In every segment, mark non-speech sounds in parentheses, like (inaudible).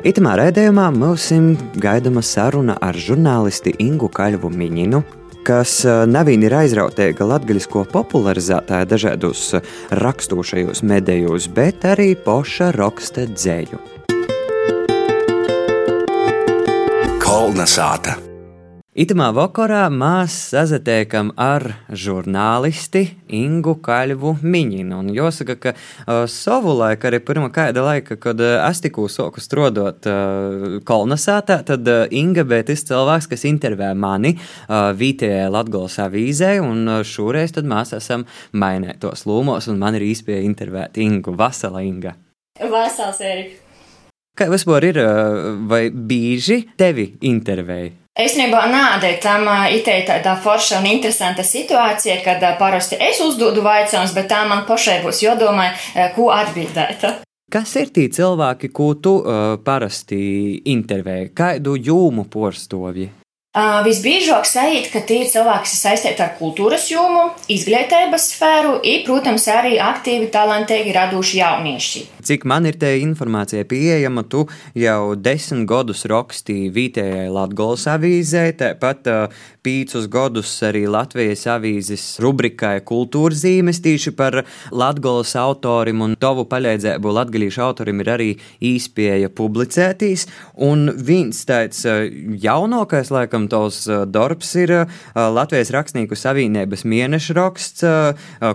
Itamā raidījumā mums gaidāma saruna ar žurnālisti Ingu Kaļvu Miņinu, kas nevīni ir aizrautēga latgaļisko popularizētāja dažādos rakstošajos medējos, bet arī poša raksta dzēju. Kolna sāta. Itamā vakarā mēs sazatiekam ar žurnālisti Ingu Kaļvu Miņinu. Un jāsaka, ka uh, savu laiku, arī pirmā kāda laika, kad uh, es tikko soku strodot uh, kolonizētā, tad uh, Inga bija tas cilvēks, kas intervēja mani uh, Vītējā Latgolas avīzē, un uh, šoreiz tad mēs esam mainētos lūmos, un man ir īspēja intervēt Ingu. Vasala Inga! Vasals, Erika! Kā vispār ir, vai bieži tevi intervēja? Īstenībā nādēļ tam itei tādā forša un interesanta situācija, kad parasti es uzdodu jautājumus, bet tā man pašai būs jādomā, ko atbildēt. Kas ir tie cilvēki, ko tu uh, parasti intervēji? Kādu jūmu porstovji? Uh, visbiežāk sajūt, ka tie ir cilvēki, kas saistīti ar kultūras jomu, izglītības sfēru, un, protams, arī aktīvi, talantīgi radoši jaunieši. Cik man ir te informācija pieejama, tu jau desmit gadus rakstīji Vītējai Latgolas avīzē, tāpat uh, pīcus gadus arī Latvijas avīzes rubrikai kultūras zīmes tīši par Latgolas autorim un tavu paļēdzēbu latgalīšu autorim ir arī īspēja publicētīs, un viens tāds uh, jaunākais, laikam, tos darbs ir Latvijas rakstnieku savienības mēneša raksts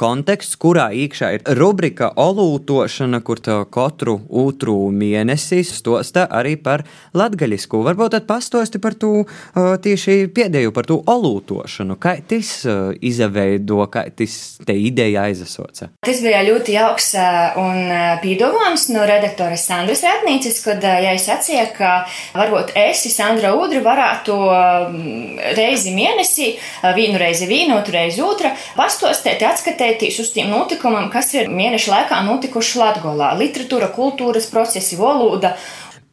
konteksts, kurā iekšā ir rubrika olūtošana, kur katru otru mēnesi stosta arī par latgaļisku. Varbūt tad pastosti par to tieši pēdējo par to olūtošanu. Kā tas izveido, kā tas te ideja aizasoca? Tas bija ļoti jauks un pīdovāms no redaktoras Sandras Ratnīcas, kad ja es atsīju, ka varbūt esi Sandra Udri varētu reizi mēnesī, vienu reizi vienu, otru reizi otra, pastostēt, atskatēties uz tiem notikumiem, kas ir mēneša laikā notikuši Latgolā - literatūra, kultūras procesi, valoda.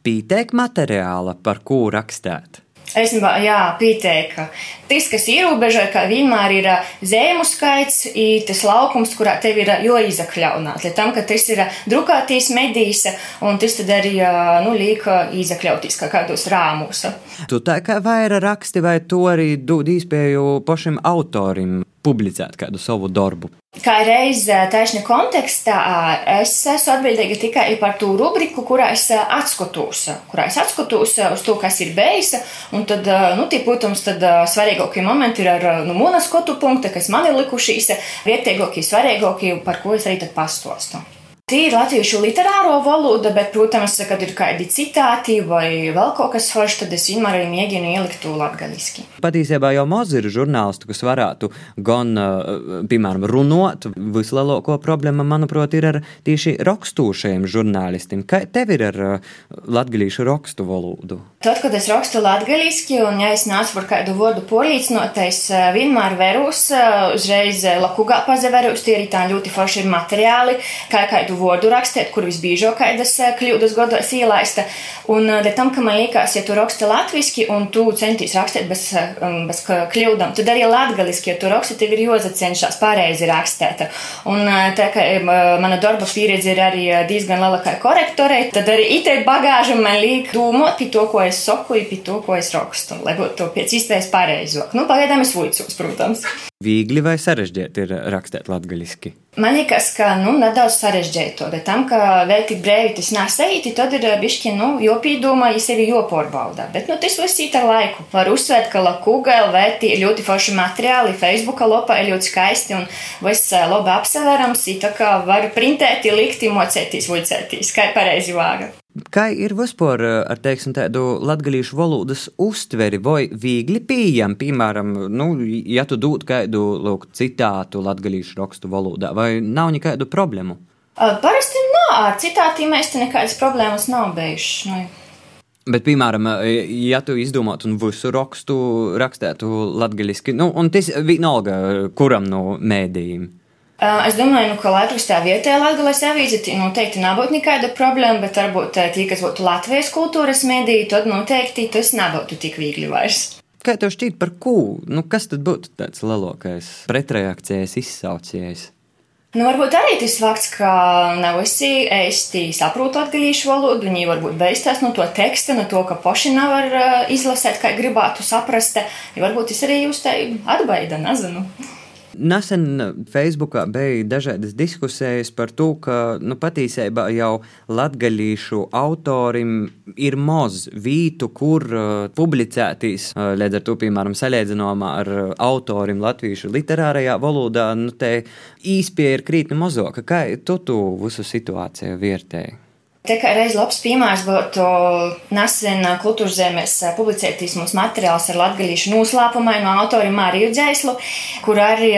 Pīteik materiāla, par ko rakstēt. Esmībā, jā, pieteika. Tas, kas ierobežoja, kā vienmēr ir zēmu skaits, ir tas laukums, kurā tev ir jāizakļaunāt. Tam, ka tas ir drukātīs medijas, un tas tad arī, nu, liek izakļauties kā kādos rāmos. Tu tā kā vaira raksti, vai to arī dod īspēju pašam autorim publicēt kādu savu darbu? Kā reiz taisni kontekstā, es esmu atbildīga tikai par to rubriku, kurā es atskatos, kurā es atskatos uz to, kas ir bijis. Un tad, nu, tie, protams, tad svarīgākie momenti ir ar nu, mūna skatu punktu, kas man ir likušies, vietējākie, svarīgākie, par ko es arī tad pastostu. Tī ir latviešu literāro valoda, bet, protams, kad ir kādi citāti vai vēl kaut kas foršs, tad es vienmēr arī mēģinu ielikt to latgaliski. Patiesībā jau maz ir žurnālistu, kas varētu gan, piemēram, runot. Vislielāko problēma, manuprāt, ir ar tieši rakstūšajiem žurnālistiem. Kā tev ir ar latgalīšu rakstu valodu? Tad, kad es rakstu latgaliski un ja es nācu par kādu vārdu polīcinotais, vienmēr verus, uzreiz lakugā pazaverus, tie ir tā ļoti forši ir materiāli, kā kādu vārdu rakstīt, kur visbiežākais eh, kļūdas godos ielaista. Un eh, tam, ka man liekas, ja tu raksti latviski un tu centies rakstīt bez, eh, um, bez kļūdām, tad arī latgaliski, ja tu raksti, tev ir jāsacenšas pareizi rakstīt. Un tā kā mana darba pieredze ir arī diezgan liela kā korektorei, tad arī itē bagāža man liek domāt par to, ko es saku, par to, ko es rakstu, lai būtu pēc iespējas pareizāk. Nu, pagaidām es vuicos, protams. Viegli vai sarežģīti ir rakstīt latgaļiski? Man liekas, ka nu, nedaudz sarežģīto, bet tam, ka vēl tik brīvi tas nesaīti, tad ir bišķi, nu, jopīdomā, ja sevi jopārbauda. Bet, nu, tas viss ir ar laiku. Var uzsvērt, ka Lakuga LV ļoti forši materiāli, Facebooka lopā ir ļoti skaisti un viss labi apseverams, tā kā var printēt, likt, mocēties, vicēties, kā pareizi vāga. Kā ir vispār eh, ar teiksim, tādu latviešu valodas uztveri, vai viegli pieejama, piemēram, nu, ja tu dod kādu lūk, citātu latviešu rakstu valodā, vai nav nekādu problēmu? Parasti nav, ar citātiem mēs te nekādas problēmas nav bijušas. Nu. Bet, piemēram, ja tu izdomātu un visu rakstu rakstētu latviešu, nu, un tas vienalga kuram no mēdījiem. Es domāju, nu, ka Latvijas tā vietējā Latvijas avīze noteikti nebūtu nekāda problēma, bet varbūt tie, kas būtu Latvijas kultūras mediji, tad noteikti tas nebūtu tik viegli vairs. Kā tev šķiet par ko? Nu, kas tad būtu tāds lielākais pretreakcijas izsaucējs? Nu, varbūt arī tas fakts, ka nav visi īsti saprot latgalīšu valodu, viņi varbūt beigstās no to teksta, no to, ka paši nevar izlasēt, kā gribētu saprast. Ja varbūt tas arī jūs te atbaida, nezinu. Nesen Facebookā bija dažādas diskusijas par to, ka nu, patiesībā jau latgaļīšu autorim ir maz vītu, kur uh, publicētīs. Uh, līdz ar to, piemēram, salīdzinājumā ar uh, autoriem latviešu literārajā valodā, nu, te īspēja ir krītni mozoka. Kā tu tu visu situāciju vērtēji? Te kā reiz labs piemērs būtu nesen kultūras zemēs publicētīs mums materiāls ar latgalīšu noslēpumainu autori Mariju Dzēslu, kur arī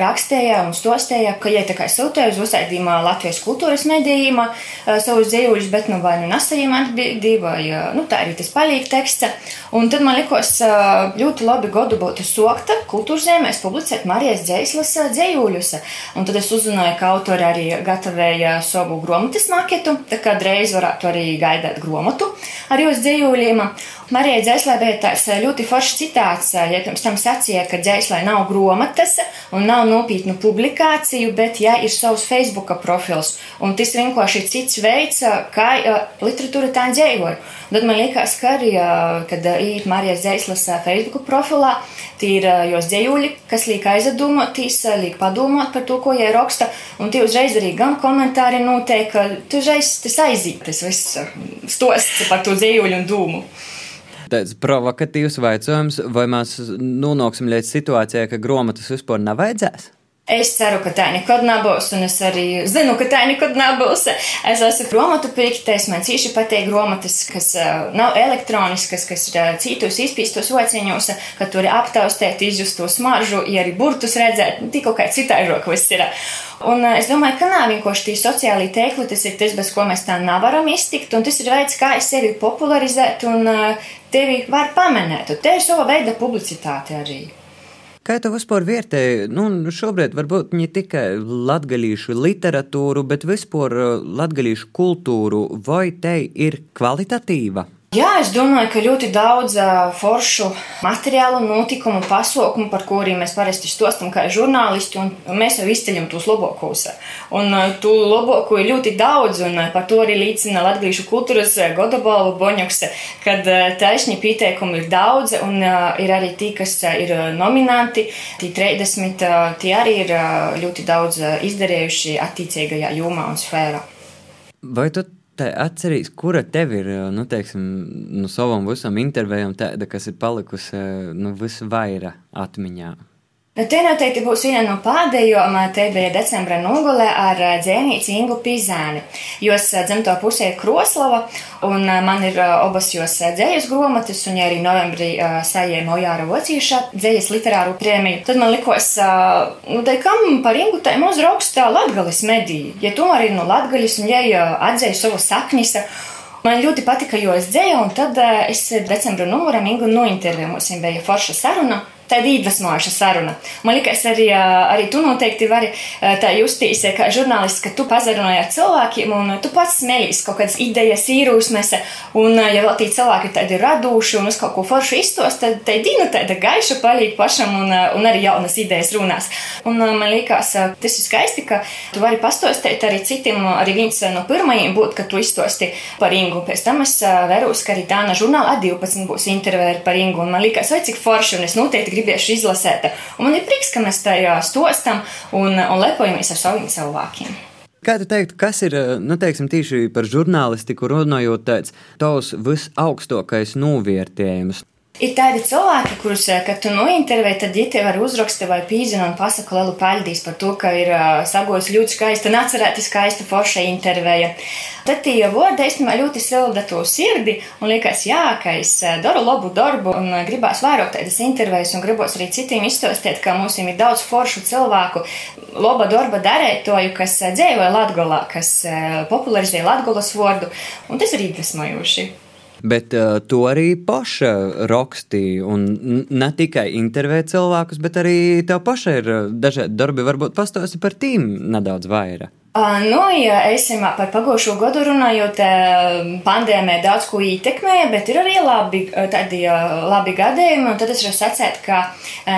rakstīja un stostēja, ka, ja tā kā sūtēja uz uzsaidījumā Latvijas kultūras medījumā savus dzīvuļus, bet nu vai nu nesajiem atbildī, vai nu tā arī tas palīk teksta. Un tad man likos ļoti labi godu būtu sokta kultūras zemēs publicēt Marijas Dzēslas dzīvuļus. Un tad es uzzināju, ka autori arī gatavoja savu gromatas maketu kādreiz varētu arī gaidīt grāmatu ar jūsu dzīvuļiem. Marijai Dzēslē bija tāds eh, ļoti foršs citāts, eh, ja pirms tam sacīja, ka Dzēslē nav grāmatas un nav nopietnu publikāciju, bet ja ir savs Facebook profils. Un tas vienkārši ir cits veids, eh, kā literatūra tā dzīvoja. Tad man liekas, ka arī, kad ir Marijas Dzēslas Facebook profilā, tie ir jos dzējuļi, kas liek aizdomāties, liek padomāt par to, ko jie raksta, un tie uzreiz arī gan komentāri notiek, ka tu uzreiz tas aiziet, tas viss stosts par to dzējuļu un dūmu tāds provokatīvs jautājums, vai mēs nonāksim līdz situācijai, ka grāmatas vispār nav vajadzēs? Es ceru, ka tā nekad nebūs, un es arī zinu, ka tā nekad nebūs. Es esmu grāmatu pirktais, man cīši patīk grāmatas, kas uh, nav elektroniskas, kas ir uh, citos izpīstos ociņos, ka tur ir aptaustēt, izjust to smaržu, ja arī burtus redzēt, nu, tikko kā citāžok viss ir. Un uh, es domāju, ka nav vienkārši tie sociālī tēkli, tas ir tas, bez ko mēs tā nevaram iztikt, un tas ir veids, kā sevi popularizēt un tevi var pamanēt. Un te ir sava veida publicitāte arī. Kā tu vispār vērtēji, nu, šobrīd varbūt ne tikai latgalīšu literatūru, bet vispār uh, latgalīšu kultūru, vai te ir kvalitatīva? Jā, es domāju, ka ļoti daudz foršu materiālu, notikumu, pasaukumu, par kuriem mēs parasti stostam kā žurnālisti, un mēs jau izceļam tos labākos. Un tu labāko ir ļoti daudz, un par to arī liecina Latviešu kultūras godabalvu boņoks, kad taisni pieteikumi ir daudz, un ir arī tie, kas ir nominanti, tie 30, tie arī ir ļoti daudz izdarījuši attiecīgajā jomā un sfērā. Vai tu atcerīs, kura tev ir nu, teiksim, no nu, savam visam intervijam, tāda, kas ir palikusi nu, visvairāk atmiņā? Nu, te noteikti būs viena no pēdējām, bija decembra nogulē ar dzēnīci Ingu Pizāni. Jos dzimto pusē ir Kroslava, un man ir obas jos dzējas gromatas, un ja arī novembrī sajēma Ojāra Vocīša dzējas literāru prēmiju, tad man likos, nu, te kam par Ingu tai mūs raukstā Latgalis mediju, ja tomēr ir no Latgalis, un ja atzēju savu saknis, Man ļoti patika, jo es dzēju, un tad es decembra numuram Ingu nointervēju. Mums bija forša saruna tāda iedvesmojoša saruna. Man liekas, arī, arī tu noteikti vari tā justies, kā žurnālists, ka tu pazarunāji ar cilvēkiem un tu pats smējies kaut kādas idejas, īrūsmes, un ja vēl tie cilvēki ir tādi radoši un uz kaut ko foršu izstos, tad tā dīna tāda gaiša palīk pašam un, un arī jaunas idejas runās. Un man liekas, tas ir skaisti, ka tu vari pastostēt arī citiem, arī viens no pirmajiem būt, ka tu izstosti par Ingu. Pēc tam es veros, ka arī tā no žurnāla 12 būs intervēja par Ingu, un man liekas, vai cik forši, un es noteikti gribēšu izlasēt. Un man ir prieks, ka mēs tajā stostam un, un lepojamies ar saviem cilvēkiem. Kā tu teiktu, kas ir, nu, teiksim, tieši par žurnālistiku runājot, tāds tavs visaugstākais novērtējums? Ir tādi cilvēki, kurus, eh, kad tu nointervēji, tad viņi tev var uzrakstīt vai pīzina un pasaka lielu paļdīs par to, ka ir uh, sagos ļoti skaista un atcerēta skaista forša intervēja. Tad tie vārdi īstenībā ļoti silda to sirdi un liekas, jā, ka es daru labu darbu un gribās vairāk tādas intervijas un gribos arī citiem izstāstīt, ka mums ir daudz foršu cilvēku, laba darba darētoju, kas dzīvoja Latgolā, kas popularizēja Latgolas vārdu, un tas ir iedvesmojoši. Bet uh, to arī paša rakstīja. Un ne tikai intervēt cilvēkus, bet arī tev pašai ir uh, dažādi darbi. Varbūt pastāsti par tīm nedaudz vairāk. Nu, ja esim par pagājušo gadu runājot, pandēmija daudz ko ietekmēja, bet ir arī labi, tādi labi gadījumi. Tad es varu sacīt, ka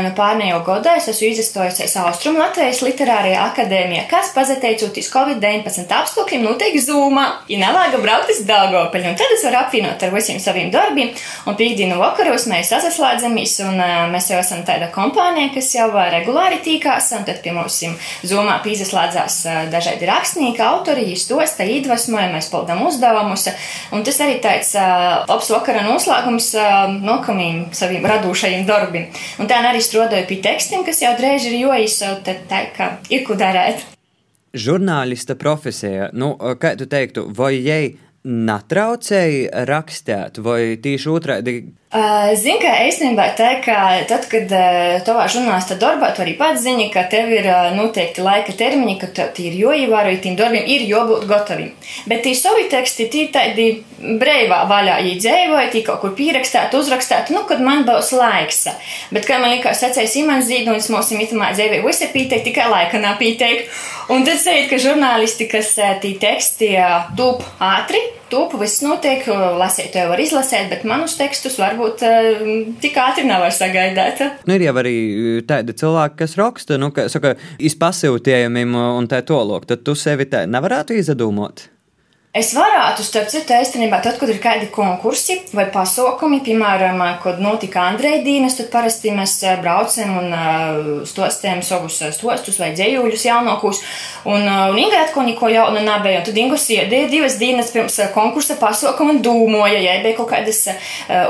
nu, pārnējo gadu es esmu izstojusies Austrum Latvijas literārajā akadēmijā, kas pazateicoties Covid-19 apstākļiem notiek zūmā, ja nelāga braukt uz Dāngopeļu. Tad es varu apvienot ar visiem saviem darbiem, un pīkdienu vakaros mēs sasaslēdzamies, un mēs jau esam tāda kompānija, kas jau regulāri tīkās, un tad pie mums zūmā pīzaslēdzās dažādi tādi rakstnieki, autori, izstosta, iedvesmoja, mēs pildām uzdevumus. Un tas arī tāds uh, labs vakara noslēgums uh, nokamiem saviem radošajiem darbiem. Un tā arī strādāju pie tekstiem, kas jau drēž ir joīsa, tad tā kā ir ko darēt. Žurnālista profesija, nu, kā tu teiktu, vai jai natraucēja rakstīt, vai tieši otrādi Uh, Zini, ka īstenībā tā, ka tad, kad uh, tavā žurnālista darbā tu arī pats zini, ka tev ir uh, noteikti laika termiņi, ka tev ir jāievēro, tiem darbiem ir jābūt gataviem. Bet tie savi teksti, tie tādi breivā vaļā iedzēvoja, tie kaut kur pierakstāt, uzrakstāt, nu, kad man būs laiks. Bet, kā man likās, secējis Imants Zīdonis, mums itamā dzēvē, visi pieteikt, tikai laika nav pieteikt. Un tad sēd, ka žurnālisti, kas tie teksti tūp ātri, tūp, viss notiek, lasīt to var izlasēt, bet manus tekstus varbūt uh, tik ātri nevar sagaidīt. Nu, ir jau arī eh, tādi cilvēki, kas raksta, nu, ka, saka, izpasīvtējumiem un tā tolok, tad tu sevi tā nevarētu izdomāt. Es varētu, starp citu, īstenībā, tad, kad ir kādi konkursi vai pasaukumi, piemēram, kad notika Andreja Dīnes, tad parasti mēs eh, braucam un uh, stostējam savus stostus vai dzējuļus jaunākus. Un, un Inga atkal neko jaunu nebija. Tad Inga sēdēja divas dienas pirms konkursa pasaukuma un dūmoja, ja bija kaut kādas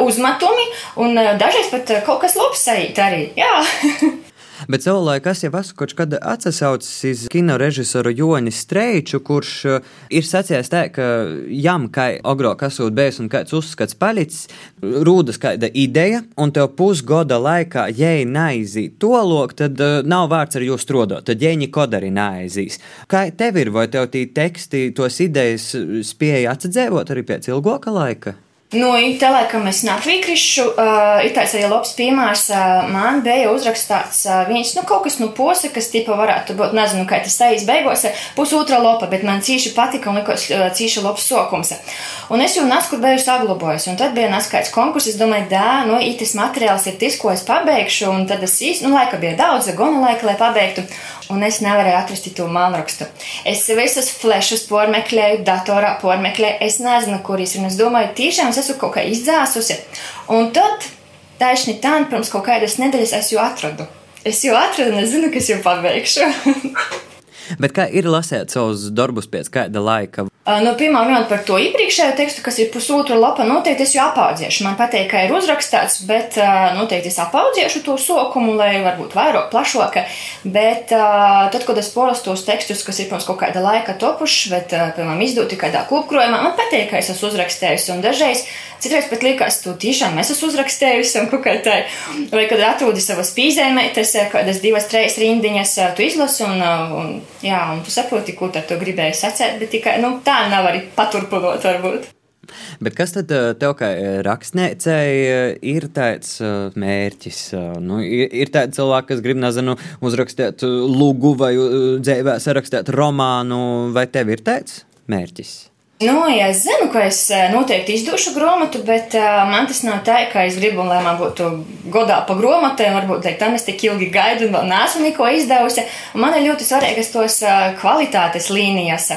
uzmetumi, un dažreiz pat kaut kas labs sajūt arī. Jā. (laughs) Bet savulaik es jau esmu kaut kad atsaucis uz kino režisoru Joni Streiču, kurš uh, ir sacījis tā, ka jām, kā ogro kasūt bijis un kāds uzskats palicis, rūdas kāda ideja, un tev pusgada laikā, ja neaiziet to loku, tad uh, nav vārds ar jūs strodot, tad jēņi kod arī neaizīs. Kā tev ir, vai tev tī teksti, tos idejas spēja atdzēvot arī pēc ilgāka laika? Nu, tā laikam es neatvīkrišu. Uh, ir tāds arī labs piemērs. Uh, man bija uzrakstāts uh, viens, nu, kaut kas no nu, posakas tipa varētu būt, nezinu, kā tas aiz beigās, pusotra lopa, bet man cīši patika un likos uh, cīši labs sokums. Un es jau nesku biju saglabājis, un tad bija neskaits konkurss, es domāju, dā, nu, itis materiāls ir tas, ko es pabeigšu, un tad es īsti, nu, laika bija daudz, gona laika, lai pabeigtu un es nevarēju atrast to mālrakstu. Es visus flešus pormeklēju, datorā pormeklēju, es nezinu, kur ir, es domāju, tiešām es esmu kaut kā izdzāsusi. Un tad, taisni tā, pirms kaut kādas nedēļas es jau atradu. Es jau atradu, un es zinu, kas jau pabeigšu. (laughs) Bet kā ir lasīt savus darbus pēc kāda laika? Nu, Pirmā runāt par to iepriekšējo tekstu, kas ir pusotra lapa, noteikti es jau apaudziešu. Man patīk, ka ir uzrakstīts, bet noteikti es apaudziešu to sokumu, lai varbūt vairāk, plašāk. Bet tad, kad es polasu tos tekstus, kas ir pirms kaut kāda laika topuši, bet, piemēram, izdoti kādā klubkrojumā, man patīk, ka es esmu uzrakstējusi. Un dažreiz, citreiz pat liekas, tu tiešām es esmu uzrakstējusi un kaut kā tā. Vai kad atrodi savas pīzēmētes, kādas divas, trīs rindiņas, tu izlasi un, un, jā, un tu saproti, ko tu gribēji sacēt, bet tikai, nu, tā tā nav arī paturpinot, varbūt. Bet kas tad eh, tev kā eh, rakstniecei eh, ir tāds mērķis? Nu, ir, ir tādi cilvēki, kas grib, nezinu, uzrakstīt lūgu vai dzēvē sarakstīt romānu, vai tev ir tāds mērķis? Nu, ja es zinu, ka es noteikti izdošu grāmatu, bet uh, man tas nav tā, ka es gribu, lai man būtu godā pa grāmatai, varbūt tā es tik ilgi gaidu un vēl neesmu neko izdevusi. Un man ir ļoti svarīgas tos uh, kvalitātes līnijas.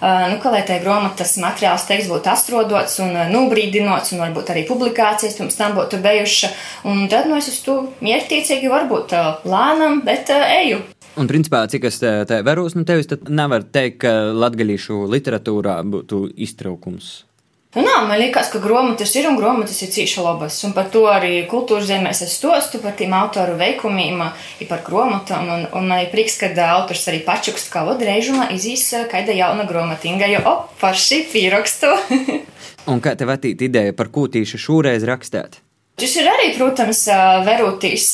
Uh, nu, ka lai tā grāmatas materiāls teiks būtu atrodots un uh, nobrīdinots, un varbūt arī publikācijas pirms tam būtu bijušas. Un tad nu, es uz to mierķtiecīgi varbūt uh, lēnām, bet uh, eju. Un, principā, cik es te, te veros no tevis, tad nevar teikt, ka latgaļīšu literatūrā būtu iztraukums. Nu, nā, man liekas, ka grāmatas ir un grāmatas ir cīņa labas. Un par to arī kultūras zemēs es stostu par tiem autoru veikumiem, par grāmatām. Un, un man ir prieks, ka autors arī pačukst, kā vadreizumā izīs kāda jauna grāmatinga, jo, op, par šī pierakstu. (laughs) un kā tev atīt ideja, par ko tīši šoreiz rakstēt? Tas ir arī, protams, verotīs,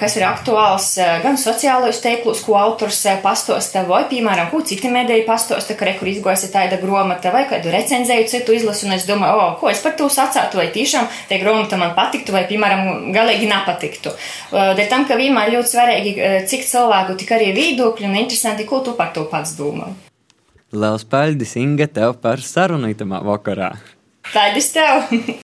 kas ir aktuāls gan sociālajos teiklos, ko autors pastosta, vai, piemēram, ko citi mēdēji pastosta, ka rekur izgojas tāda gromata, vai kādu recenzēju citu izlasu, un es domāju, o, ko es par to sacātu, vai tiešām te gromata man patiktu, vai, piemēram, galīgi nepatiktu. Dēļ tam, ka vienmēr ļoti svarīgi, cik cilvēku, tik arī viedokļi un interesanti, ko tu par to pats domā. Liels paldies, Inga, tev par sarunu itamā vakarā! Paldies tev! (laughs)